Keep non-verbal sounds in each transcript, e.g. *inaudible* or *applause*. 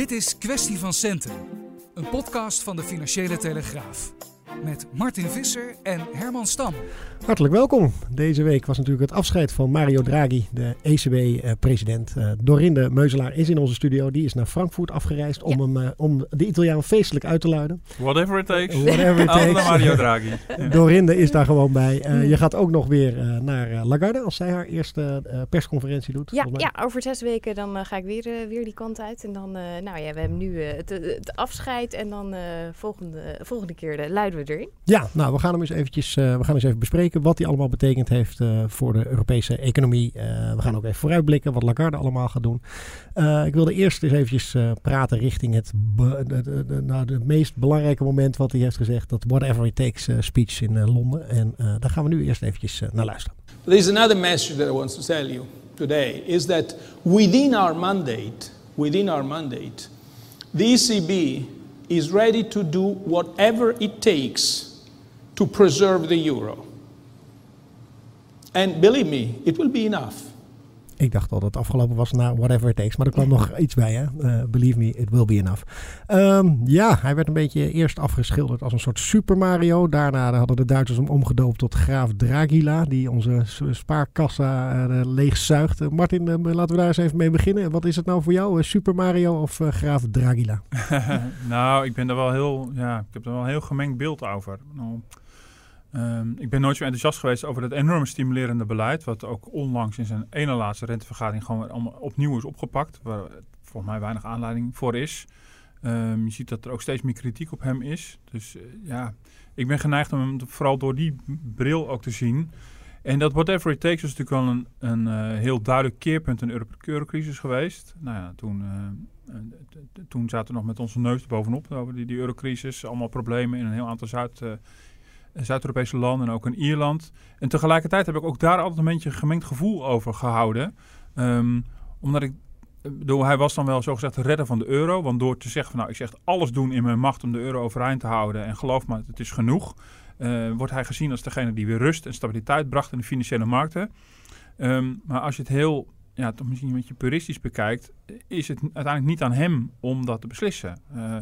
Dit is Kwestie van Centen, een podcast van de Financiële Telegraaf. Met Martin Visser en Herman Stam. Hartelijk welkom. Deze week was natuurlijk het afscheid van Mario Draghi, de ECB-president. Uh, Dorinde Meuzelaar is in onze studio. Die is naar Frankfurt afgereisd om, hem, uh, om de Italiaan feestelijk uit te luiden. Whatever it takes. Whatever it takes. Mario Draghi. *laughs* Dorinde is daar gewoon bij. Uh, je gaat ook nog weer naar Lagarde als zij haar eerste persconferentie doet. Ja, ja, over zes weken dan ga ik weer, weer die kant uit. En dan, nou ja, we hebben nu het, het, afscheid en dan volgende, volgende keer luiden we erin. Ja, nou, we gaan hem eens eventjes we gaan eens even bespreken wat die allemaal betekend heeft uh, voor de Europese economie. Uh, we gaan ook even vooruitblikken wat Lagarde allemaal gaat doen. Uh, ik wilde eerst eens eventjes praten richting het de, de, de, nou, het meest belangrijke moment wat hij heeft gezegd. Dat whatever it takes speech in Londen. En daar gaan we nu eerst eventjes naar luisteren. There is another message that I want to tell you today. Is that within our mandate, within our mandate, the ECB is ready to do whatever it takes to preserve the euro. And believe me, it will be enough. Ik dacht al dat het afgelopen was na whatever it takes. Maar er kwam nog iets bij, hè? Uh, believe me, it will be enough. Um, ja, hij werd een beetje eerst afgeschilderd als een soort Super Mario. Daarna hadden de Duitsers hem omgedoopt tot Graaf Dragila. Die onze spaarkassa uh, leegzuigt. Uh, Martin, laten we daar eens even mee beginnen. Wat is het nou voor jou? Super Mario of Graaf Dragila? *laughs* nou, ik ben er wel heel... Ja, ik heb er wel een heel gemengd beeld over. Nou, Um, ik ben nooit zo enthousiast geweest over het enorme stimulerende beleid. Wat ook onlangs in zijn ene laatste rentevergadering gewoon allemaal opnieuw is opgepakt. Waar volgens mij weinig aanleiding voor is. Um, je ziet dat er ook steeds meer kritiek op hem is. Dus uh, ja, ik ben geneigd om hem vooral door die bril ook te zien. En dat whatever it takes is natuurlijk wel een, uh, heel duidelijk keerpunt in de eurocrisis geweest. Nou ja, toen, uh, toen zaten we nog met onze neus bovenop over die, die eurocrisis. Allemaal problemen in een heel aantal Zuid- Zuid-Europese landen en ook in Ierland. En tegelijkertijd heb ik ook daar altijd een beetje een gemengd gevoel over gehouden. Um, omdat ik, bedoel, hij was dan wel zogezegd de redder van de euro. Want door te zeggen van nou, ik zeg alles doen in mijn macht om de euro overeind te houden. En geloof me, het is genoeg. Uh, wordt hij gezien als degene die weer rust en stabiliteit bracht in de financiële markten. Um, maar als je het heel, ja, toch misschien een beetje puristisch bekijkt, is het uiteindelijk niet aan hem om dat te beslissen. Uh,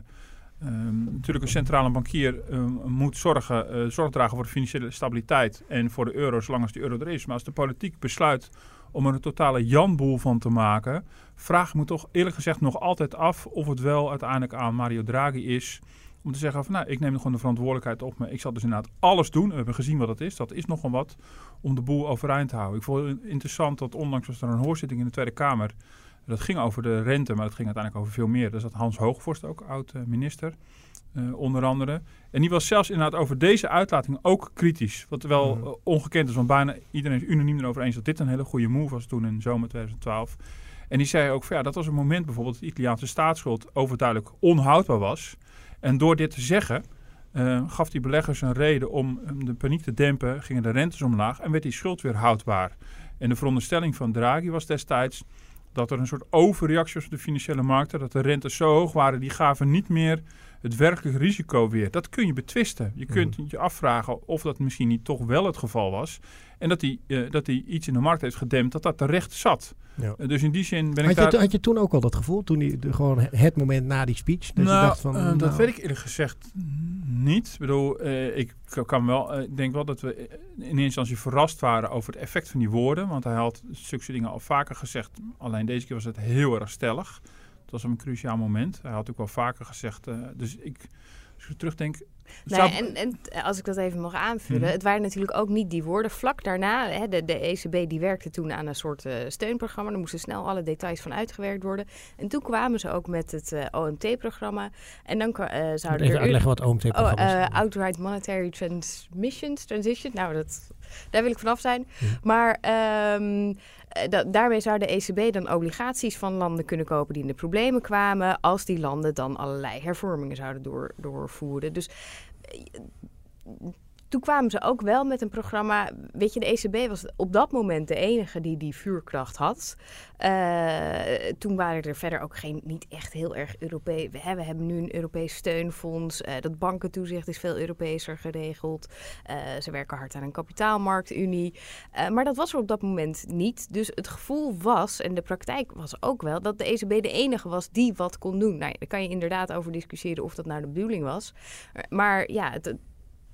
Um, natuurlijk, een centrale bankier um, moet zorgen, uh, zorg dragen voor de financiële stabiliteit en voor de euro, zolang als de euro er is. Maar als de politiek besluit om er een totale janboel van te maken, vraag ik me toch eerlijk gezegd nog altijd af of het wel uiteindelijk aan Mario Draghi is om te zeggen van nou, ik neem gewoon de verantwoordelijkheid op me. Ik zal dus inderdaad alles doen. We hebben gezien wat dat is. Dat is nogal wat om de boel overeind te houden. Ik vond het interessant dat onlangs was er een hoorzitting in de Tweede Kamer dat ging over de rente, maar het ging uiteindelijk over veel meer. Daar zat Hans Hoogvorst ook, oud-minister, uh, onder andere. En die was zelfs inderdaad over deze uitlating ook kritisch. Wat wel uh, ongekend is, want bijna iedereen is unaniem erover eens dat dit een hele goede move was toen in zomer 2012. En die zei ook van ja, dat was een moment bijvoorbeeld dat de Italiaanse staatsschuld overduidelijk onhoudbaar was. En door dit te zeggen, uh, gaf die beleggers een reden om de paniek te dempen, gingen de rentes omlaag en werd die schuld weer houdbaar. En de veronderstelling van Draghi was destijds dat er een soort overreactie was op de financiële markten. Dat de rentes zo hoog waren, die gaven niet meer het werkelijke risico weer. Dat kun je betwisten. Je kunt mhm. je afvragen of dat misschien niet toch wel het geval was. En dat hij, uh, dat hij iets in de markt heeft gedempt, dat dat terecht zat. Ja. Uh, dus in die zin ben had ik je, daar... Had je toen ook al dat gevoel, toen de, gewoon het moment na die speech? Dat nou, dacht van, uh, nou. dat weet ik eerlijk gezegd niet. Ik bedoel, ik kan wel, ik denk wel dat we in eerste instantie verrast waren over het effect van die woorden. Want hij had zulke dingen al vaker gezegd. Alleen deze keer was het heel erg stellig. Het was een cruciaal moment. Hij had ook wel vaker gezegd. dus ik, als ik terugdenk, Nee, en, en, als ik dat even mag aanvullen, mm. het waren natuurlijk ook niet die woorden. Vlak daarna, hè, de, de ECB die werkte toen aan een soort uh, steunprogramma. Er moesten snel alle details van uitgewerkt worden. En toen kwamen ze ook met het uh, OMT-programma. En dan uh, zouden Even uitleggen wat OMT-programma oh, is. Outright Monetary Transmissions, Transition. Nou, dat Daar wil ik vanaf zijn. Maar ehm, eh, daarmee zou de ECB dan obligaties van landen kunnen kopen die in de problemen kwamen, als die landen dan allerlei hervormingen zouden door, doorvoeren. Dus eh, toen kwamen ze ook wel met een programma. Weet je, de ECB was op dat moment de enige die die vuurkracht had. Uh, toen waren er verder ook geen, niet echt heel erg Europees. We, hebben nu een Europees steunfonds. Uh, dat bankentoezicht is veel Europeeser geregeld. Uh, ze werken hard aan een kapitaalmarktunie. maar dat was er op dat moment niet. Dus het gevoel was, en de praktijk was ook wel, dat de ECB de enige was die wat kon doen. Nou, daar kan je inderdaad over discussiëren of dat nou de bedoeling was. Maar ja, het,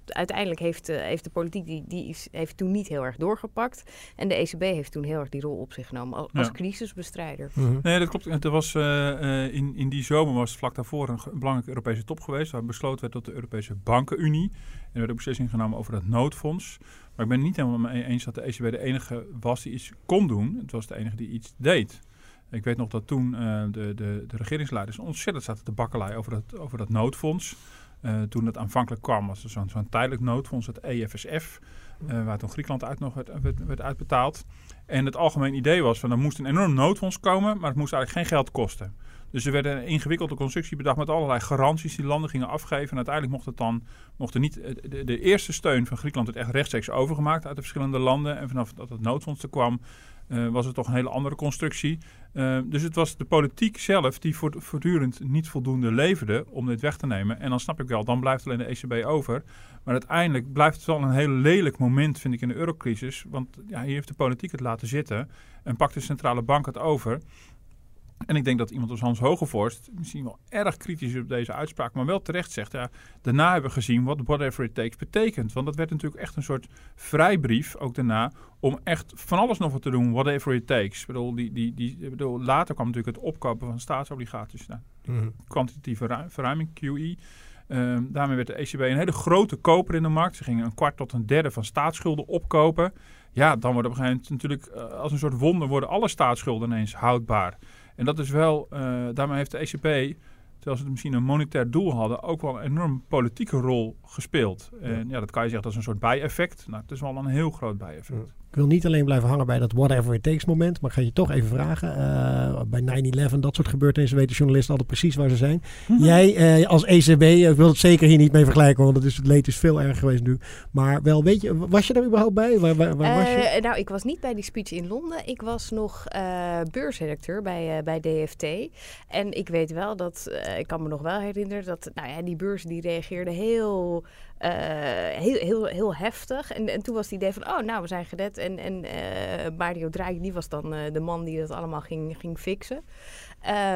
uiteindelijk heeft, uh, heeft de politiek die, die is, heeft toen niet heel erg doorgepakt. En de ECB heeft toen heel erg die rol op zich genomen als, als crisisbestrijder. Mhm. Nee, dat klopt. Er was, uh, in, in die zomer was vlak daarvoor een, belangrijke Europese top geweest. Waar besloten werd tot de Europese Bankenunie. En er werd een beslissing genomen over dat noodfonds. Maar ik ben het niet helemaal mee eens dat de ECB de enige was die iets kon doen. Het was de enige die iets deed. Ik weet nog dat toen de, de, de regeringsleiders ontzettend zaten te bakkeleien over dat, over dat noodfonds. Uh, toen het aanvankelijk kwam, was er zo'n zo'n tijdelijk noodfonds, het EFSF, uh, eh, waar toen Griekenland uit nog werd, werd, uitbetaald. En het algemeen idee was van er moest een enorm noodfonds komen, maar het moest eigenlijk geen geld kosten. Dus er werd een ingewikkelde constructie bedacht met allerlei garanties die landen gingen afgeven. En uiteindelijk mocht het dan mocht er niet. Eh, de, eerste steun van Griekenland werd echt rechtstreeks overgemaakt uit de verschillende landen. En vanaf dat het noodfonds er kwam, was het toch een hele andere constructie. Uh, dus het was de politiek zelf die voortdurend niet voldoende leverde om dit weg te nemen. En dan snap ik wel, dan blijft alleen de ECB over. Maar uiteindelijk blijft het wel een heel lelijk moment, vind ik, in de eurocrisis. Want ja, hier heeft de politiek het laten zitten en pakt de centrale bank het over. En ik denk dat iemand als Hans Hogevorst misschien wel erg kritisch is op deze uitspraak, maar wel terecht zegt. Ja, daarna hebben we gezien wat whatever it takes betekent. Want dat werd natuurlijk echt een soort vrijbrief, ook daarna, om echt van alles nog wat te doen, whatever it takes. Ik bedoel, die, die, die, bedoel, later kwam natuurlijk het opkopen van staatsobligaties. Nou, mm Kwantitatieve verruiming, QE. Ehm, daarmee werd de ECB een hele grote koper in de markt. Ze gingen een kwart tot een derde van staatsschulden opkopen. Ja, dan wordt op een gegeven moment natuurlijk uh, als een soort wonder worden alle staatsschulden ineens houdbaar. En dat is wel, uh, daarmee heeft de ECB, terwijl ze misschien een monetair doel hadden, ook wel een enorm politieke rol gespeeld. En ja, dat kan je zeggen, dat is een soort bijeffect. Nou, het is wel een heel groot bijeffect. Ik wil niet alleen blijven hangen bij dat whatever it takes moment, maar ik ga je toch even vragen. Uh, bij 9-11, dat soort gebeurtenissen weten journalisten altijd precies waar ze zijn. Mhm. Jij uh, als ECB, ik wil het zeker hier niet mee vergelijken, want het, is, het leed is veel erger geweest nu. Maar wel, weet je, was je daar überhaupt bij? Waar, waar, waar was je? Uh, nou, ik was niet bij die speech in Londen. Ik was nog beursredacteur bij, bij DFT. En ik weet wel dat, ik kan me nog wel herinneren, dat nou ja, die beurs die reageerde heel heel, heel, heel heftig. En, en toen was het idee van, oh, nou, we zijn gered. En, en uh, Mario Draghi, die was dan uh, de man die dat allemaal ging, ging fixen.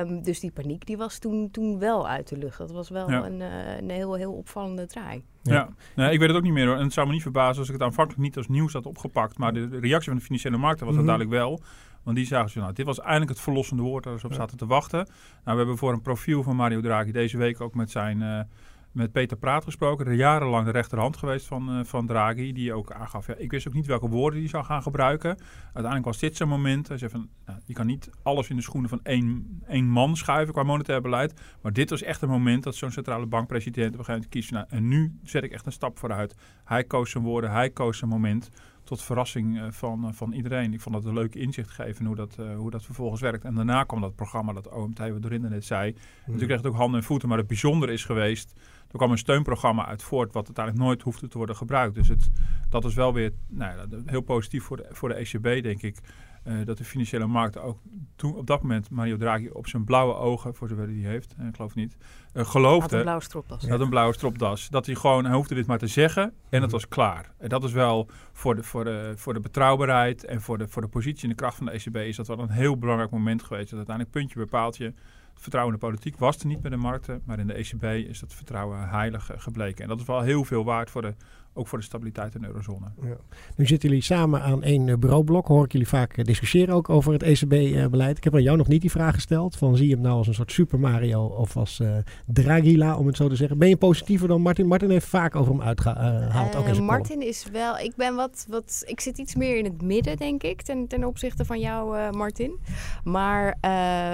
Um, dus die paniek, die was toen, toen wel uit de lucht. Dat was wel ja. een, een heel, heel opvallende draai. Ja, ja. Nee, ik weet het ook niet meer hoor. En het zou me niet verbazen als ik het aanvankelijk niet als nieuws had opgepakt. Maar de reactie van de financiële markten was mm -hmm. duidelijk wel. Want die zagen ze, nou, dit was eindelijk het verlossende woord waar ze op zaten te wachten. Nou, we hebben voor een profiel van Mario Draghi deze week ook met zijn met Peter Praat gesproken. Er jarenlang de rechterhand geweest van, uh, van Draghi. Die ook aangaf, ja, ik wist ook niet welke woorden hij zou gaan gebruiken. Uiteindelijk was dit zijn moment. Hij zei van, nou, je kan niet alles in de schoenen van één, één man schuiven qua monetair beleid. Maar dit was echt een moment dat zo'n centrale bankpresident op een gegeven moment kiest. Nou, en nu zet ik echt een stap vooruit. Hij koos zijn woorden, hij koos zijn moment tot verrassing van, uh, van iedereen. Ik vond dat een leuk inzicht geven hoe dat, uh, hoe dat vervolgens werkt. En daarna kwam dat programma dat OMT, wat Dorinda net zei. Natuurlijk kreeg het ook handen en voeten, maar het bijzondere is geweest er kwam een steunprogramma uit voort, wat uiteindelijk nooit hoefde te worden gebruikt. Dus het, dat is wel weer nou ja, heel positief voor de, voor de ECB, denk ik. Uh, dat de financiële markten ook toen op dat moment Mario Draghi op zijn blauwe ogen, voor zover hij die heeft, ik geloof niet, uh, geloofde. Had een blauwe stropdas. Had een blauwe stropdas. Dat hij gewoon, hij hoefde dit maar te zeggen en het mhm. was klaar. En dat is wel voor de, voor de, voor de betrouwbaarheid en voor de, voor de positie en de kracht van de ECB is dat wel een heel belangrijk moment geweest. Dat uiteindelijk puntje bepaalt je vertrouwen in de politiek was er niet bij de markten, maar in de ECB is dat vertrouwen heilig eh, gebleken. En dat is wel heel veel waard voor de, ook voor de stabiliteit in de eurozone. Ja. Nu zitten jullie samen aan één eh, bureaublok. Hoor ik jullie vaak eh, discussiëren ook over het ECB-beleid. Ik heb aan jou nog niet die vraag gesteld. Van zie je hem nou als een soort Super Mario of als uh, Dragila, om het zo te zeggen. Ben je positiever dan Martin? Martin heeft vaak over hem uitgehaald. Uh, uh, Martin is wel, ik ben wat, wat, ik zit iets meer in het midden, denk ik, ten, ten opzichte van jou, Martin. Maar...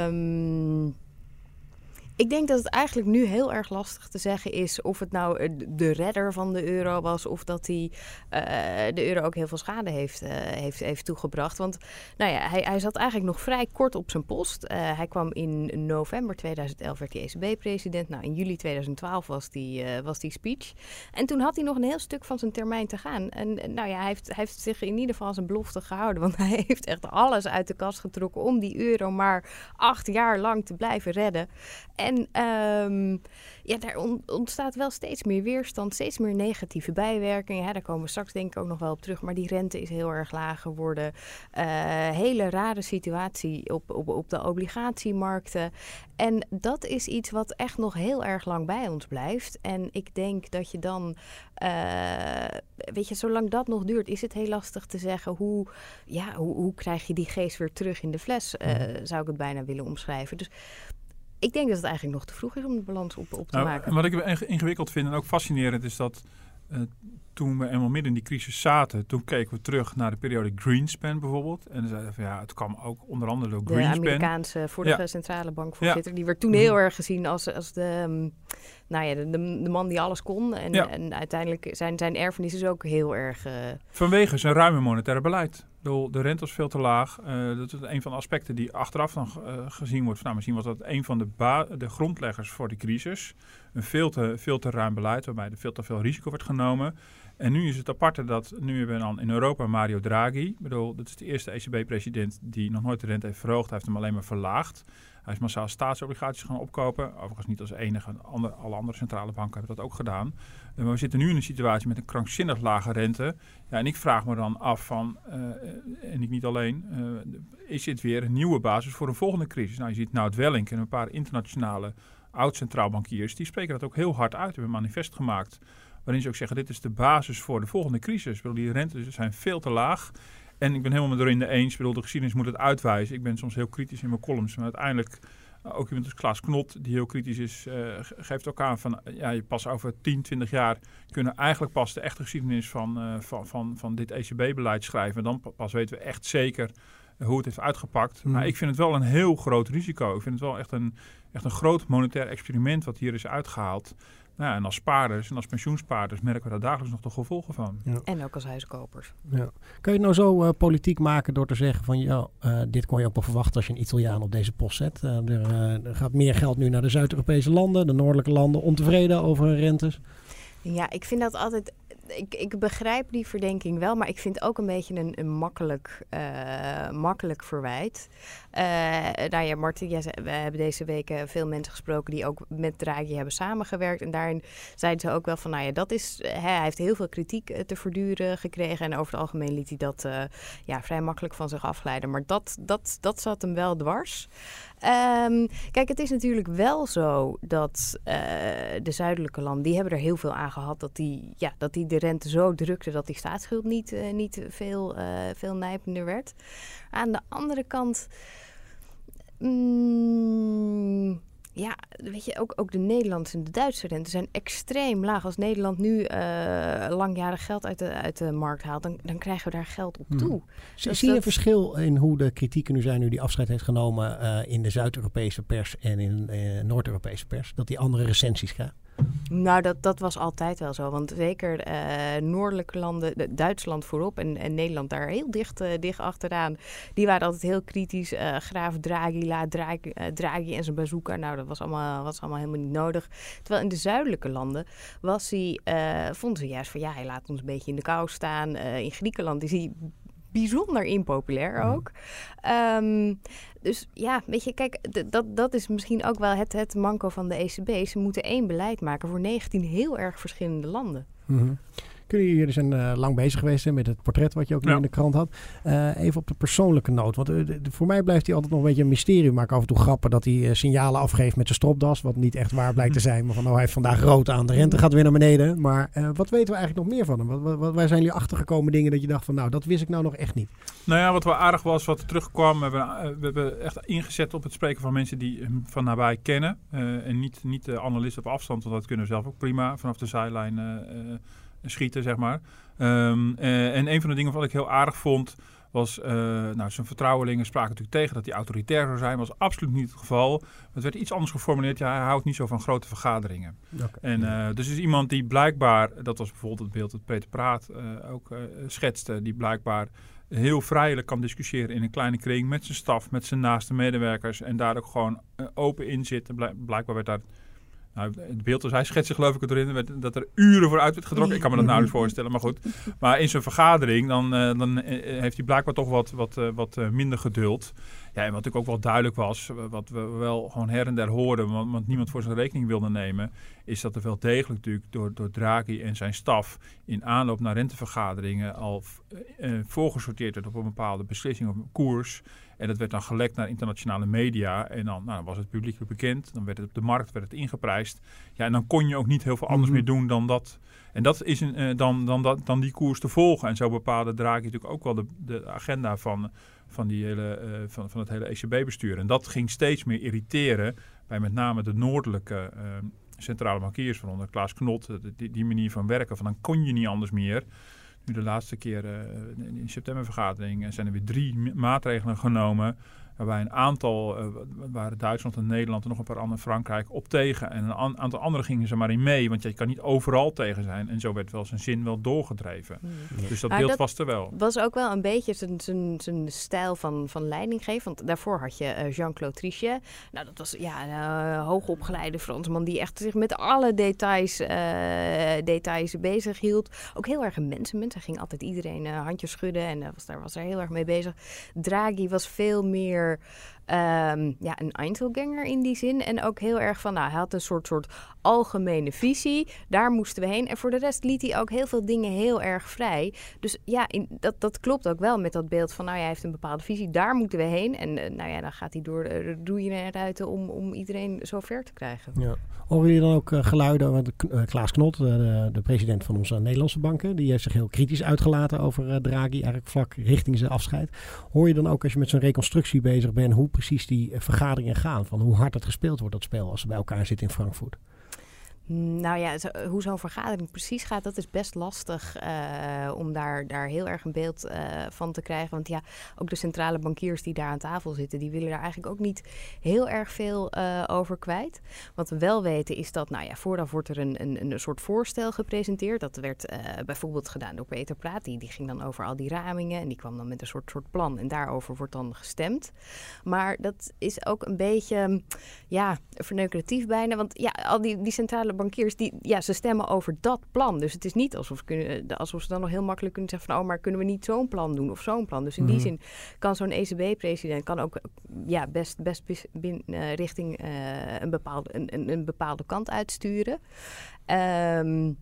Um, Ik denk dat het eigenlijk nu heel erg lastig te zeggen is of het nou eh, de redder van de euro was of dat hij uh, de euro ook heel veel schade heeft, uh, heeft, heeft toegebracht. Want nou ja, hij, hij zat eigenlijk nog vrij kort op zijn post. hij kwam in november 2011 werd hij ECB-president. Nou, in juli 2012 was die, was die speech. En toen had hij nog een heel stuk van zijn termijn te gaan. En nou ja, hij heeft, hij heeft zich in ieder geval zijn belofte gehouden. Want *laughs* hij heeft echt alles uit de kast getrokken om die euro maar acht jaar lang te blijven redden. En um, ja, daar ontstaat wel steeds meer weerstand, steeds meer negatieve bijwerkingen. Ja, daar komen we straks denk ik ook nog wel op terug. Maar die rente is heel erg laag geworden. Uh, hele rare situatie op, op, op de obligatiemarkten. En dat is iets wat echt nog heel erg lang bij ons blijft. En ik denk dat je dan, uh, weet je, zolang dat nog duurt, is het heel lastig te zeggen hoe, ja, hoe, hoe krijg je die geest weer terug in de fles, uh, zou ik het bijna willen omschrijven. Dus ik denk dat het eigenlijk nog te vroeg is om de balans op, op te nou, maken. En wat ik ingewikkeld vind en ook fascinerend is dat uh, toen we eenmaal midden in die crisis zaten, toen keken we terug naar de periode Greenspan bijvoorbeeld. En dan zeiden we van ja, het kwam ook onder andere door Greenspan. De Amerikaanse vorige centrale bankvoorzitter. Ja. Die werd toen heel erg gezien als, als de, um, nou ja, de, de, man die alles kon. En, ja. en uiteindelijk zijn zijn erfenis is ook heel erg... Uh... Vanwege zijn ruime monetaire beleid de rente was veel te laag. Uh, dat is een van de aspecten die achteraf dan uh, gezien wordt. Nou, misschien was dat een van de, de grondleggers voor die crisis. Een veel te, veel te ruim beleid waarbij er veel te veel risico werd genomen. En nu is het aparte dat nu hebben we dan in Europa Mario Draghi. Ik bedoel, dat is de eerste ECB-president die nog nooit de rente heeft verhoogd. Hij heeft hem alleen maar verlaagd. Hij is massaal staatsobligaties gaan opkopen. Overigens niet als enige. Andere, alle andere centrale banken hebben dat ook gedaan. Maar we zitten nu in een situatie met een krankzinnig lage rente. Ja, en ik vraag me dan af van, uh, en ik niet alleen, uh, is dit weer een nieuwe basis voor een volgende crisis? Nou, je ziet Nout Welling en een paar internationale oud-centraalbankiers, die spreken dat ook heel hard uit, hebben een manifest gemaakt. Waarin ze ook zeggen, dit is de basis voor de volgende crisis. Bedoel, die rentes zijn veel te laag. En ik ben helemaal met erin de eens. Ik bedoel, de geschiedenis moet het uitwijzen. Ik ben soms heel kritisch in mijn columns. Maar uiteindelijk, uh, ook iemand als Klaas Knot, die heel kritisch is, uh, geeft ook aan van, ja, je pas over 10, 20 jaar kunnen eigenlijk pas de echte geschiedenis van, uh, van, van, van dit ECB-beleid schrijven. En dan pas weten we echt zeker hoe het heeft uitgepakt. Mm. Maar ik vind het wel een heel groot risico. Ik vind het wel echt een, echt een groot monetair experiment wat hier is uitgehaald. Nou, en als spaarders en als pensioenspaarders merken we daar dagelijks nog de gevolgen van. Ja. En ook als huiskopers. Ja. Kan je het nou zo uh, politiek maken door te zeggen van ja, uh, dit kon je ook wel verwachten als je een Italiaan op deze post zet. Uh, er, er, gaat meer geld nu naar de Zuid-Europese landen, de noordelijke landen, ontevreden over rentes. Ja, ik vind dat altijd ik, ik begrijp die verdenking wel, maar ik vind ook een beetje een, makkelijk, uh, makkelijk verwijt. Uh, nou ja, Martin, we hebben deze week veel mensen gesproken die ook met Draghi hebben samengewerkt. En daarin zeiden ze ook wel van, nou ja, dat is, hij heeft heel veel kritiek te verduren gekregen. En over het algemeen liet hij dat ja, vrij makkelijk van zich afglijden. Maar dat, dat, dat zat hem wel dwars. Um, kijk, het is natuurlijk wel zo dat uh, de zuidelijke landen, die hebben er heel veel aan gehad dat die, ja, dat die de rente zo drukte dat die staatsschuld niet, uh, niet veel, uh, veel nijpender werd. Aan de andere kant. Mm, ja, weet je, ook, ook de Nederlandse en de Duitse rente zijn extreem laag. Als Nederland nu uh, langjarig geld uit de, uit de markt haalt, dan, dan krijgen we daar geld op hmm. toe. Dus zie je een verschil in hoe de kritieken nu zijn, nu die afscheid heeft genomen uh, in de Zuid-Europese pers en in uh, Noord-Europese pers, dat die andere recensies krijgen? Nou, dat, dat was altijd wel zo. Want zeker uh, noordelijke landen, Duitsland voorop en, en Nederland daar heel dicht, uh, dicht achteraan. Die waren altijd heel kritisch. Uh, graaf Draghi, la Draghi, en zijn bazooka. Nou, dat was allemaal, was allemaal helemaal niet nodig. Terwijl in de zuidelijke landen was hij, vonden ze juist van ja, hij laat ons een beetje in de kou staan. in Griekenland is hij bijzonder impopulair mhm. ook. Um, dus ja, weet je, kijk, dat, dat is misschien ook wel het, het manco van de ECB. Ze moeten één beleid maken voor 19 heel erg verschillende landen. Mm Jullie zijn uh, lang bezig geweest met het portret wat je ook nu in de krant had. Uh, even op de persoonlijke noot. Want uh, voor mij blijft hij altijd nog een beetje een mysterie. Maar ik af en toe grappen dat hij signalen afgeeft met zijn stropdas. Wat niet echt waar blijkt te *laughs* zijn. Maar van, oh, hij heeft vandaag rood aan. De rente gaat weer naar beneden. Maar wat weten we eigenlijk nog meer van hem? Wat, wat, waar zijn jullie achtergekomen dingen dat je dacht van, nou, dat wist ik nou nog echt niet? Nou ja, wat wel aardig was, wat terugkwam. We hebben, we hebben echt ingezet op het spreken van mensen die hem van nabij kennen. en niet, niet de analist op afstand. Want dat kunnen we zelf ook prima vanaf de zijlijn schieten, zeg maar. Um, en een van de dingen wat ik heel aardig vond, was, uh, nou, zijn vertrouwelingen spraken natuurlijk tegen dat hij autoritair zou zijn. was absoluut niet het geval. Het werd iets anders geformuleerd. Ja, hij houdt niet zo van grote vergaderingen. En uh, dus is iemand die blijkbaar, dat was bijvoorbeeld het beeld dat Peter Praat uh, ook schetste, die blijkbaar heel vrijelijk kan discussiëren in een kleine kring met zijn staf, met zijn naaste medewerkers en daar ook gewoon open in zit. Blijkbaar werd daar nou, het beeld dat hij schetsen geloof ik erin, dat er uren voor uit werd getrokken. Ik kan me dat nauwelijks voorstellen, maar goed. Maar in zijn vergadering, dan, uh, dan uh, heeft hij blijkbaar toch wat, wat, uh, wat minder geduld. Ja, en wat natuurlijk ook wel duidelijk was, wat we wel gewoon her en der hoorden, want, want, niemand voor zijn rekening wilde nemen, is dat er wel degelijk natuurlijk door, door Draghi en zijn staf in aanloop naar rentevergaderingen al voorgesorteerd werd op een bepaalde beslissing of koers. En dat werd dan gelekt naar internationale media. En dan, nou, was het publiek bekend. Dan werd het op de markt werd het ingeprijsd. Ja, en dan kon je ook niet heel veel anders mhm. meer doen dan dat. En dat is een, dan, dan, dan, dan die koers te volgen. En zo bepaalde Draghi natuurlijk ook wel de, de agenda van, van, die hele, uh, van, van het hele ECB-bestuur. En dat ging steeds meer irriteren bij met name de noordelijke uh, centrale bankiers. Van onder Klaas Knot, die, die manier van werken. Van dan kon je niet anders meer. Nu de laatste keer uh, in septembervergadering zijn er weer drie maatregelen genomen Waarbij een aantal, uh, waren Duitsland en Nederland en nog een paar andere, Frankrijk, op tegen. En een aantal anderen gingen ze maar in mee. Want je kan niet overal tegen zijn. En zo werd wel zijn zin wel doorgedreven. Hmm. Dus dat beeld was er wel. was ook wel een beetje zijn, zijn, stijl van, van leiding geven. Want daarvoor had je uh, Jean-Claude Trichet. Nou, dat was ja, een uh, hoogopgeleide Fransman die echt zich met alle details, details bezig hield. Ook heel erg een mensenmens. Hij ging altijd iedereen handjes schudden en was, daar was hij heel erg mee bezig. Draghi was veel meer their Ehm, ja, een Einzelganger in die zin. En ook heel erg van, nou, hij had een soort, soort algemene visie. Daar moesten we heen. En voor de rest liet hij ook heel veel dingen heel erg vrij. Dus ja, in, dat, dat klopt ook wel met dat beeld van, nou ja, hij heeft een bepaalde visie. Daar moeten we heen. En uh, nou ja, dan gaat hij door de roeien en ruiten om, om iedereen zo ver te krijgen. Ja. Horen jullie dan ook uh, geluiden? Want Klaas Knot, de, de, president van onze Nederlandse banken, die heeft zich heel kritisch uitgelaten over Draghi, eigenlijk vlak richting zijn afscheid. Hoor je dan ook als je met zo'n reconstructie bezig bent, hoe precies die vergaderingen gaan? Van hoe hard het gespeeld wordt, dat spel, als ze bij elkaar zitten in Frankfurt? Nou ja, hoe zo'n vergadering precies gaat, dat is best lastig uh, om daar, daar heel erg een beeld uh, van te krijgen. Want ja, ook de centrale bankiers die daar aan tafel zitten, die willen daar eigenlijk ook niet heel erg veel over kwijt. Wat we wel weten is dat, nou ja, vooraf wordt er een, een, een soort voorstel gepresenteerd. Dat werd bijvoorbeeld gedaan door Peter Praat. Die, die ging dan over al die ramingen en die kwam dan met een soort, soort plan. En daarover wordt dan gestemd. Maar dat is ook een beetje, ja, verneukeratief bijna. Want ja, al die, die centrale bankiers, die, ja, ze stemmen over dat plan. Dus het is niet alsof, ze kunnen, eh, alsof ze dan nog heel makkelijk kunnen zeggen van... oh, maar kunnen we niet zo'n plan doen of zo'n plan? Dus in die mhm. zin kan zo'n ECB-president kan ook ja, best, best bin, uh, richting uh, een, bepaalde, een, een, een, bepaalde kant uitsturen. Um,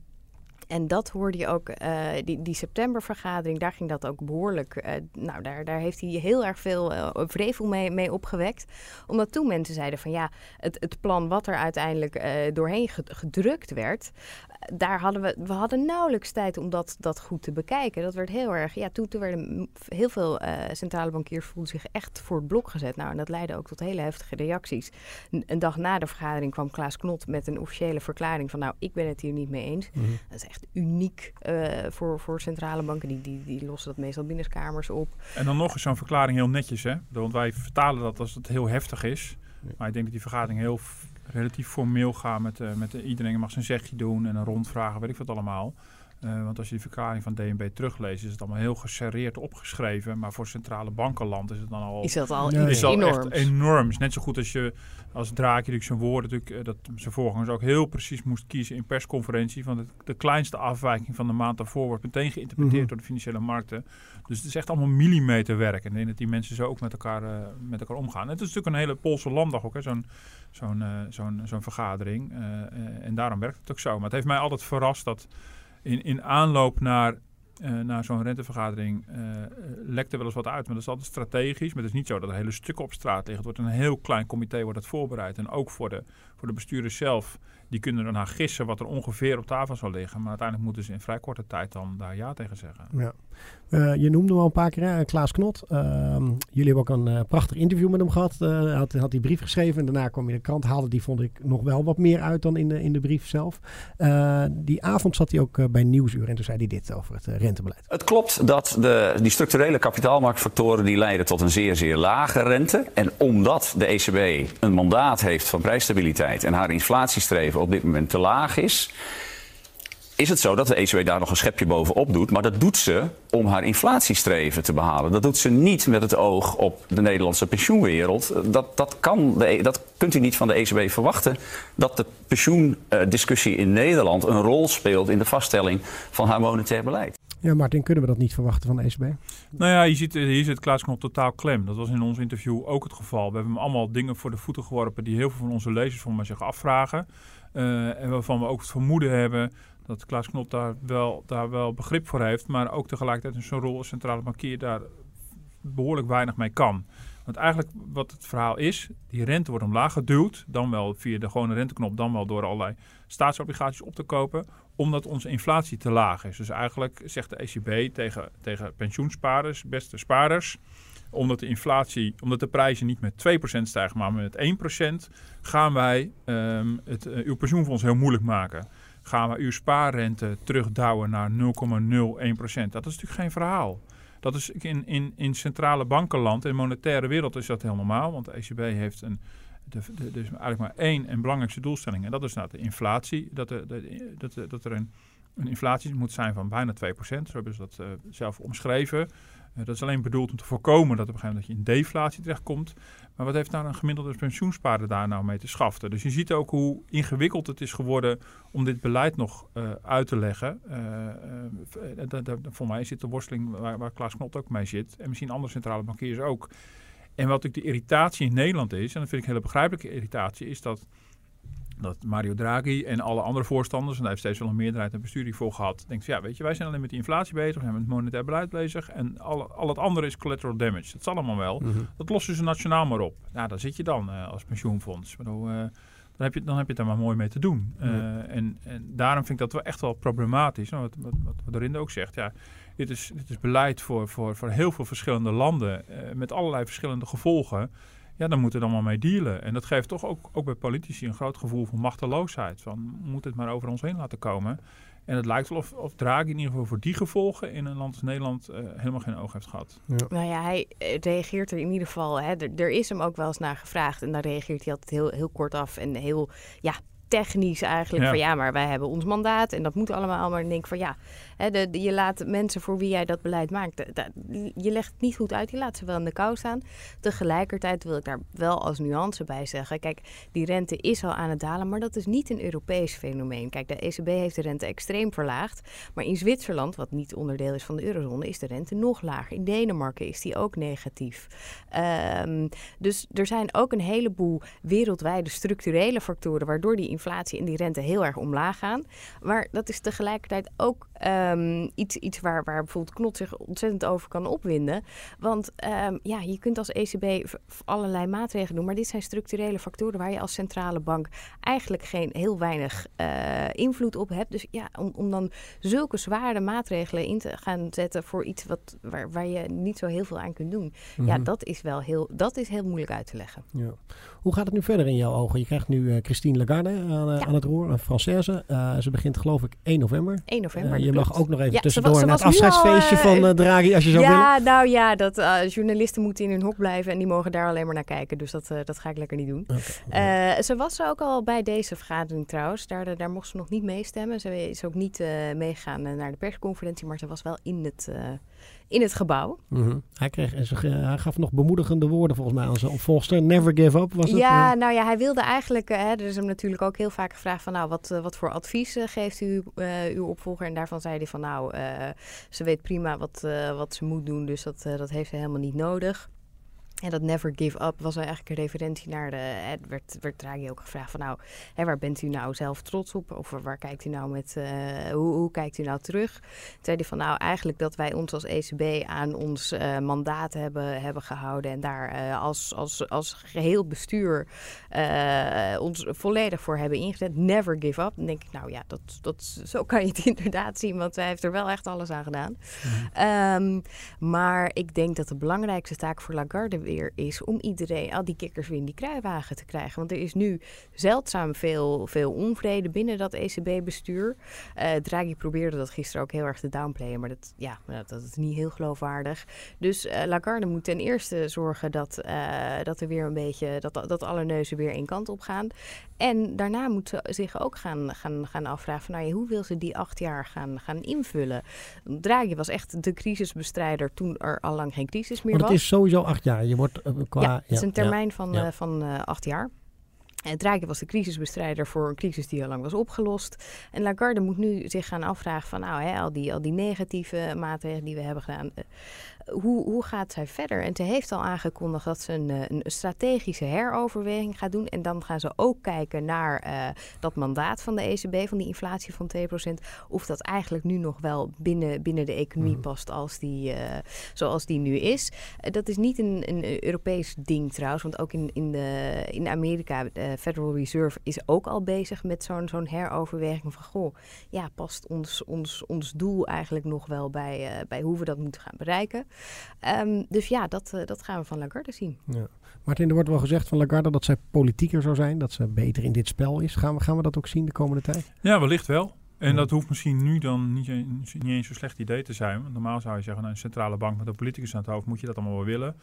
en dat hoorde je ook, uh, die, die septembervergadering, daar ging dat ook behoorlijk. Uh, nou, daar, daar heeft hij heel erg veel uh, vrevel mee, mee opgewekt. Omdat toen mensen zeiden van ja, het, het plan wat er uiteindelijk doorheen gedrukt werd, daar hadden we, we hadden nauwelijks tijd om dat, dat goed te bekijken. Dat werd heel erg, ja, toen, toen werden heel veel centrale bankiers voelden zich echt voor het blok gezet. Nou, en dat leidde ook tot hele heftige reacties. een dag na de vergadering kwam Klaas Knot met een officiële verklaring van nou, ik ben het hier niet mee eens. Mhm. Dat is echt uniek uh, voor, voor centrale banken. Die, die, die lossen dat meestal binnenkamers op. En dan nog eens zo'n verklaring heel netjes, hè? Want wij vertalen dat als het heel heftig is. Maar ik denk dat die vergadering heel relatief formeel gaat met, uh, met uh, iedereen mag zijn zegje doen en een rondvragen, weet ik wat allemaal. Uh, want als je die verklaring van DNB terugleest, is het allemaal heel geserreerd opgeschreven. Maar voor centrale bankenland is het dan al. Is dat al nee. is enorm? enorm. Is net zo goed als je als Draakje zijn woorden, natuurlijk, dat zijn voorgangers ook heel precies moest kiezen in persconferentie. Van de, de kleinste afwijking van de maand daarvoor wordt meteen geïnterpreteerd mhm. door de financiële markten. Dus het is echt allemaal millimeterwerk. En ik denk dat die mensen zo ook met elkaar, uh, met elkaar omgaan. En het is natuurlijk een hele Poolse landdag ook, zo'n zo'n uh, zo'n zo'n vergadering. en daarom werkt het ook zo. Maar het heeft mij altijd verrast dat in, in aanloop naar, uh, naar zo'n rentevergadering uh, lekt er wel eens wat uit. Maar dat is altijd strategisch. Maar het is niet zo dat er hele stukken op straat liggen. Het wordt een heel klein comité wordt het voorbereid. En ook voor de, Voor de bestuurders zelf, die kunnen ernaar gissen wat er ongeveer op tafel zal liggen. Maar uiteindelijk moeten ze in vrij korte tijd dan daar ja tegen zeggen. Ja. Uh, je noemde wel een paar keer hè, Klaas Knot. Uh, jullie hebben ook een uh, prachtig interview met hem gehad. Hij had, had die brief geschreven en daarna kwam hij de krant halen. Die vond ik nog wel wat meer uit dan in de, in de brief zelf. die avond zat hij ook bij Nieuwsuur en toen zei hij dit over het rentebeleid. Het klopt dat de, die structurele kapitaalmarktfactoren die leiden tot een zeer, zeer lage rente. En omdat de ECB een mandaat heeft van prijsstabiliteit en haar inflatiestreven op dit moment te laag is is het zo dat de ECB daar nog een schepje bovenop doet. Maar dat doet ze om haar inflatiestreven te behalen. Dat doet ze niet met het oog op de Nederlandse pensioenwereld. Dat, dat, kan de, e, dat kunt u niet van de ECB verwachten. Dat de pensioendiscussie in Nederland een rol speelt in de vaststelling van haar monetair beleid. Ja, Martin, kunnen we dat niet verwachten van de ECB? Nou ja, je ziet, hier zit Klaas Knop totaal klem. Dat was in ons interview ook het geval. We hebben hem allemaal dingen voor de voeten geworpen die heel veel van onze lezers van mij zich afvragen. Uh, en waarvan we ook het vermoeden hebben dat Klaas Knop daar wel, daar wel begrip voor heeft, maar ook tegelijkertijd in zijn rol als centrale bankier daar behoorlijk weinig mee kan. Want eigenlijk wat het verhaal is, die rente wordt omlaag geduwd, dan wel via de gewone renteknop, dan wel door allerlei staatsobligaties op te kopen, omdat onze inflatie te laag is. Dus eigenlijk zegt de ECB tegen, tegen pensioensparers, beste spaarders, omdat de inflatie, omdat de prijzen niet met 2% stijgen, maar met 1%, gaan wij um, het, uh, uw pensioenfonds heel moeilijk maken gaan we uw spaarrente terugdouwen naar 0,01%. Dat is natuurlijk geen verhaal. Dat is in, in, in centrale bankenland, in de monetaire wereld is dat heel normaal. Want de ECB heeft een, eigenlijk maar één en belangrijkste doelstelling. En dat is nou de inflatie. Dat, de, dat, dat er een, een inflatie moet zijn van bijna 2%. Zo hebben ze dat uh, zelf omschreven. Uh, dat is alleen bedoeld om te voorkomen dat op een gegeven moment dat je in deflatie terechtkomt. Maar wat heeft nou een gemiddelde pensioenspaarder daar nou mee te schaften? Dus je ziet ook hoe ingewikkeld het is geworden om dit beleid nog uh, uit te leggen. Uh, voor mij zit de worsteling waar, waar Klaas Knot ook mee zit. En misschien andere centrale bankiers ook. En wat ik de irritatie in Nederland is, en dat vind ik een hele begrijpelijke irritatie, is dat dat Mario Draghi en alle andere voorstanders, en daar heeft steeds wel een meerderheid en bestuur voor gehad, denkt ja, weet je, wij zijn alleen met die inflatie bezig, we zijn met het monetair beleid bezig en al, al het andere is collateral damage. Dat zal allemaal wel. Mhm. Dat lossen ze nationaal maar op. Ja, daar zit je dan uh, als pensioenfonds. Bedoel, uh, dan, heb je, dan heb je het er maar mooi mee te doen. Uh, en, en daarom vind ik dat wel echt wel problematisch. Nou, wat, wat, wat, wat Dorinde ook zegt, ja, dit is, dit is beleid voor, voor, voor heel veel verschillende landen met allerlei verschillende gevolgen ja, dan moeten we dan maar mee dealen. En dat geeft toch ook, ook bij politici een groot gevoel van machteloosheid. Van, moet het maar over ons heen laten komen. En het lijkt wel of, of Draghi in ieder geval voor die gevolgen in een land als Nederland uh, helemaal geen oog heeft gehad. Ja. Nou ja, hij eh, reageert er in ieder geval. Hè, er, er, is hem ook wel eens naar gevraagd. En dan reageert hij altijd heel, heel kort af en heel ja, technisch eigenlijk. Ja. Van ja, maar wij hebben ons mandaat en dat moet allemaal. Maar dan denk ik van ja, je laat mensen voor wie jij dat beleid maakt, je legt het niet goed uit. Je laat ze wel in de kou staan. Tegelijkertijd wil ik daar wel als nuance bij zeggen. Kijk, die rente is al aan het dalen, maar dat is niet een Europees fenomeen. Kijk, de ECB heeft de rente extreem verlaagd. Maar in Zwitserland, wat niet onderdeel is van de eurozone, is de rente nog lager. In Denemarken is die ook negatief. Um, dus er zijn ook een heleboel wereldwijde structurele factoren waardoor die inflatie en die rente heel erg omlaag gaan. Maar dat is tegelijkertijd ook um, iets, iets waar, waar bijvoorbeeld Knot zich ontzettend over kan opwinden. Want um, ja, je kunt als ECB allerlei maatregelen doen, maar dit zijn structurele factoren waar je als centrale bank eigenlijk geen heel weinig uh, invloed op hebt. Dus ja, om, om dan zulke zware maatregelen in te gaan zetten voor iets wat, waar, waar je niet zo heel veel aan kunt doen. Ja, dat is wel heel, dat is heel moeilijk uit te leggen. Ja. Hoe gaat het nu verder in jouw ogen? Je krijgt nu uh, Christine Lagarde aan, uh, ja. aan, het roer, een Française. Ze begint geloof ik 1 november. 1 november. je mag ook nog even ja, tussendoor naar het afscheidsfeestje al, van Draghi als je zo ja, wil. Ja, nou ja, dat, journalisten moeten in hun hok blijven en die mogen daar alleen maar naar kijken. Dus dat, dat ga ik lekker niet doen. Okay. ze was ook al bij deze vergadering trouwens. Daar, daar mocht ze nog niet meestemmen. Ze is ook niet meegegaan naar de persconferentie, maar ze was wel in het in het gebouw. Mm -hmm. hij, kreeg, hij gaf nog bemoedigende woorden volgens mij aan zijn opvolgster. Never give up was het? Ja, nou ja, hij wilde eigenlijk... Hè, er is hem natuurlijk ook heel vaak gevraagd van... nou, wat, wat voor advies geeft u uh, uw opvolger? En daarvan zei hij van nou, uh, ze weet prima wat, uh, wat ze moet doen. Dus dat, dat heeft ze helemaal niet nodig. En dat never give up was eigenlijk een referentie naar de. Het werd, werd Draghi ook gevraagd van nou, hè, waar bent u nou zelf trots op? Of waar kijkt u nou met. Uh, hoe, hoe, kijkt u nou terug? Toen zei hij van nou, eigenlijk dat wij ons als ECB aan ons uh, mandaat hebben, hebben gehouden. En daar uh, als, als, als geheel bestuur ons volledig voor hebben ingezet. Never give up. Dan denk ik, nou ja, dat, dat, zo kan je het *laughs* inderdaad zien. Want hij heeft er wel echt alles aan gedaan. Mm. Um, maar ik denk dat de belangrijkste taak voor Lagarde is om iedereen, al die kikkers weer in die kruiwagen te krijgen. Want er is nu zeldzaam veel, veel onvrede binnen dat ECB-bestuur. Uh, Draghi probeerde dat gisteren ook heel erg te downplayen, maar dat, ja, dat is niet heel geloofwaardig. Dus uh, Lagarde moet ten eerste zorgen dat, uh, dat er weer een beetje, dat, dat alle neuzen weer één kant op gaan. En daarna moet ze zich ook gaan, gaan, gaan afvragen van, nou ja, hoe wil ze die acht jaar gaan, gaan invullen. Draghi was echt de crisisbestrijder toen er al lang geen crisis meer was. het is sowieso acht jaar. Je wordt uh, qua... Ja, het is een termijn ja, van, ja. uh, van uh, acht jaar. En Draghi was de crisisbestrijder voor een crisis die al lang was opgelost. En Lagarde moet nu zich gaan afvragen van nou, hè, al, die, al die negatieve maatregelen die we hebben gedaan, hoe, hoe gaat zij verder? En ze heeft al aangekondigd dat ze een, een strategische heroverweging gaat doen. En dan gaan ze ook kijken naar uh, dat mandaat van de ECB, van die inflatie van 2%. Of dat eigenlijk nu nog wel binnen, binnen de economie past als die, uh, zoals die nu is. Uh, dat is niet een, een Europees ding trouwens. Want ook in, in, de, in Amerika, de Federal Reserve is ook al bezig met zo'n zo'n heroverweging van... goh, ja, past ons, ons, ons doel eigenlijk nog wel bij, bij hoe we dat moeten gaan bereiken? Um, dus ja, dat, uh, dat gaan we van Lagarde zien. Ja. Martin, er wordt wel gezegd van Lagarde dat zij politieker zou zijn, dat ze beter in dit spel is. Gaan we, gaan we dat ook zien de komende tijd? Ja, wellicht wel. En ja. dat hoeft misschien nu dan niet, niet eens zo'n slecht idee te zijn. Want normaal zou je zeggen, nou, een centrale bank met een politicus aan het hoofd, moet je dat allemaal wel willen.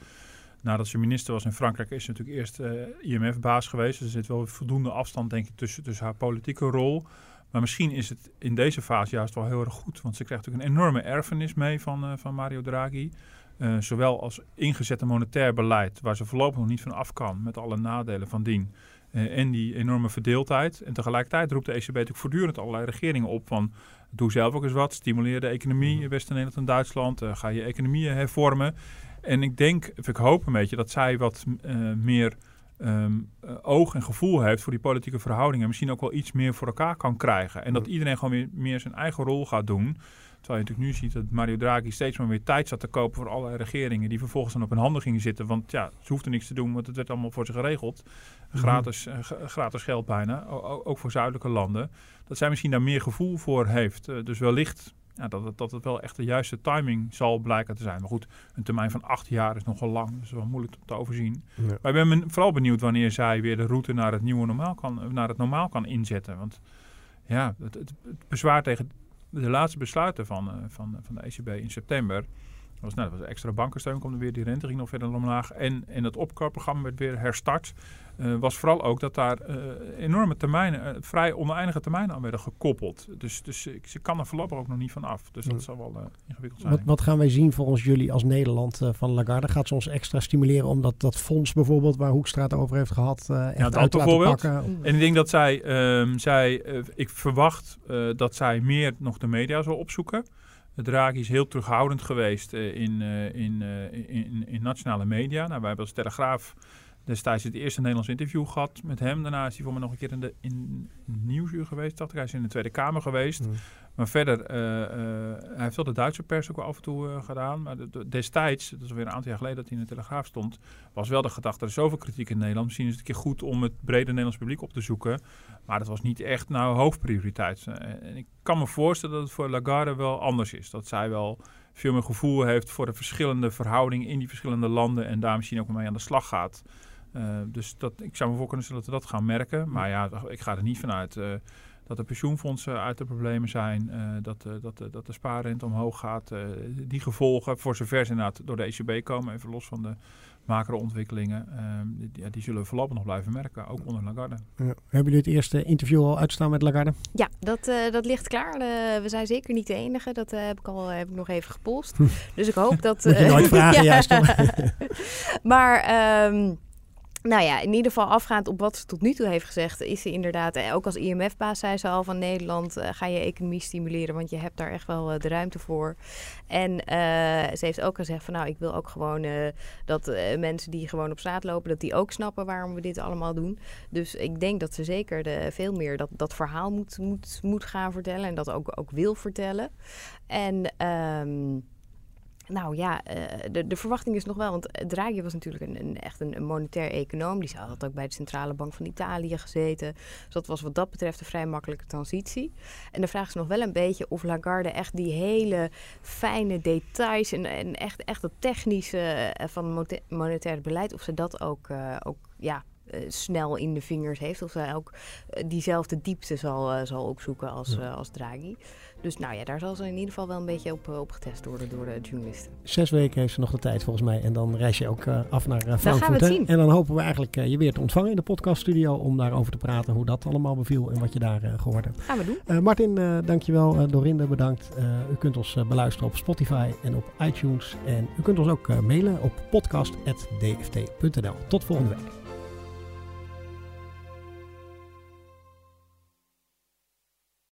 Nadat ze minister was in Frankrijk, is ze natuurlijk eerst uh, IMF-baas geweest. Dus er zit wel voldoende afstand, denk ik, tussen, tussen haar politieke rol. Maar misschien is het in deze fase juist wel heel erg goed. Want ze krijgt natuurlijk een enorme erfenis mee van, uh, van Mario Draghi. Uh, zowel als ingezette monetair beleid, waar ze voorlopig nog niet van af kan, met alle nadelen van dien. Uh, en die enorme verdeeldheid. En tegelijkertijd roept de ECB natuurlijk voortdurend allerlei regeringen op van... doe zelf ook eens wat, stimuleer de economie in West-Nederland en Duitsland. Uh, ga je economieën hervormen. En ik denk, of ik hoop een beetje, dat zij wat meer... Um, uh, oog en gevoel heeft voor die politieke verhoudingen. Misschien ook wel iets meer voor elkaar kan krijgen. En dat iedereen gewoon weer meer zijn eigen rol gaat doen. Terwijl je natuurlijk nu ziet dat Mario Draghi steeds maar weer tijd zat te kopen voor allerlei regeringen. Die vervolgens dan op hun handen gingen zitten. Want ja, ze hoefden niks te doen, want het werd allemaal voor ze geregeld. Gratis, uh, gratis geld bijna. Ook voor zuidelijke landen. Dat zij misschien daar meer gevoel voor heeft. Uh, dus wellicht ja, dat, het, dat het wel echt de juiste timing zal blijken te zijn. Maar goed, een termijn van acht jaar is nogal lang. Dus wel moeilijk te overzien. Ja. Maar ik ben vooral benieuwd wanneer zij weer de route naar het nieuwe normaal kan, naar het normaal kan inzetten. Want ja, het, het, het bezwaar tegen de laatste besluiten van, uh, van, van de ECB in september. Dat was, nou, dat was extra bankensteun, kwam er weer, die rente ging nog verder omlaag. En, en het opkoopprogramma werd weer herstart. Uh, was vooral ook dat daar uh, enorme termijnen, uh, vrij oneindige termijnen aan werden gekoppeld. Dus, dus ze kan er voorlopig ook nog niet van af. Dus dat zal wel ingewikkeld zijn. Wat, wat, gaan wij zien volgens jullie als Nederland van Lagarde? Gaat ze ons extra stimuleren om dat, dat fonds bijvoorbeeld, waar Hoekstra het over heeft gehad, echt ja, uit te bijvoorbeeld. pakken? En ik denk dat zij, um, zij ik verwacht dat zij meer nog de media zal opzoeken. Draghi is heel terughoudend geweest uh, in, uh, in, uh, in, in, nationale media. Nou, wij hebben als Telegraaf destijds het eerste Nederlands interview gehad met hem. Daarna is hij voor me nog een keer in, de, in Nieuwsuur geweest. Dacht ik. Hij is in de Tweede Kamer geweest. Mm. Maar verder, hij heeft wel de Duitse pers ook wel af en toe gedaan. Maar de, de, destijds, dat is alweer een aantal jaar geleden dat hij in de Telegraaf stond, was wel de gedachte, er is zoveel kritiek in Nederland. Misschien is het een keer goed om het brede Nederlands publiek op te zoeken. Maar dat was niet echt nou hoofdprioriteit. En ik kan me voorstellen dat het voor Lagarde wel anders is. Dat zij wel veel meer gevoel heeft voor de verschillende verhoudingen in die verschillende landen. En daar misschien ook mee aan de slag gaat. Uh, dus dat, ik zou me voor kunnen stellen dat we dat gaan merken. Maar ja, ik ga er niet vanuit uh, dat de pensioenfondsen uit de problemen zijn. Uh, dat, dat, dat de spaarrente omhoog gaat. die gevolgen, voor zover ze inderdaad door de ECB komen, even los van de macro-ontwikkelingen, die, ja, die zullen we voorlopig nog blijven merken, ook onder Lagarde. Ja. Hebben jullie het eerste interview al uitstaan met Lagarde? Ja, dat, uh, dat ligt klaar. Uh, we zijn zeker niet de enige. Dat uh, heb ik al heb ik nog even gepolst. dus ik hoop dat... Moet je nooit vragen, *laughs* ja. juist. *laughs* *laughs* maar... Um, nou ja, in ieder geval afgaand op wat ze tot nu toe heeft gezegd, is ze inderdaad, eh, ook als IMF-baas zei ze al van Nederland, uh, ga je economie stimuleren, want je hebt daar echt wel uh, de ruimte voor. En ze heeft ook gezegd van nou, ik wil ook gewoon dat mensen die gewoon op straat lopen, dat die ook snappen waarom we dit allemaal doen. Dus ik denk dat ze zeker de, veel meer dat, dat verhaal moet, moet, moet gaan vertellen en dat ook, ook wil vertellen. En... Um, nou ja, eh, de, de verwachting is nog wel, want Draghi was natuurlijk een, een echt een, monetair econoom. Die had ook bij de Centrale Bank van Italië gezeten. Dus dat was wat dat betreft een vrij makkelijke transitie. En de vraag is nog wel een beetje of Lagarde echt die hele fijne details en, en echt, echt het technische eh, van monetair beleid, of ze dat ook, ook ja, snel in de vingers heeft. Of zij ook diezelfde diepte zal, zal opzoeken als, als Draghi. Dus nou ja, daar zal ze in ieder geval wel een beetje op, eh, op getest worden door de journalisten. Zes weken heeft ze nog de tijd volgens mij. En dan reis je ook uh, af naar uh, Frankfurt. Dan gaan we het zien. En dan hopen we eigenlijk uh, je weer te ontvangen in de podcaststudio om daarover te praten. Hoe dat allemaal beviel en wat je daar gehoord hebt. Gaan we doen. Martin, dankjewel. Dorinde, bedankt. u kunt ons beluisteren op Spotify en op iTunes. En u kunt ons ook mailen op podcast.dft.nl. Tot volgende week.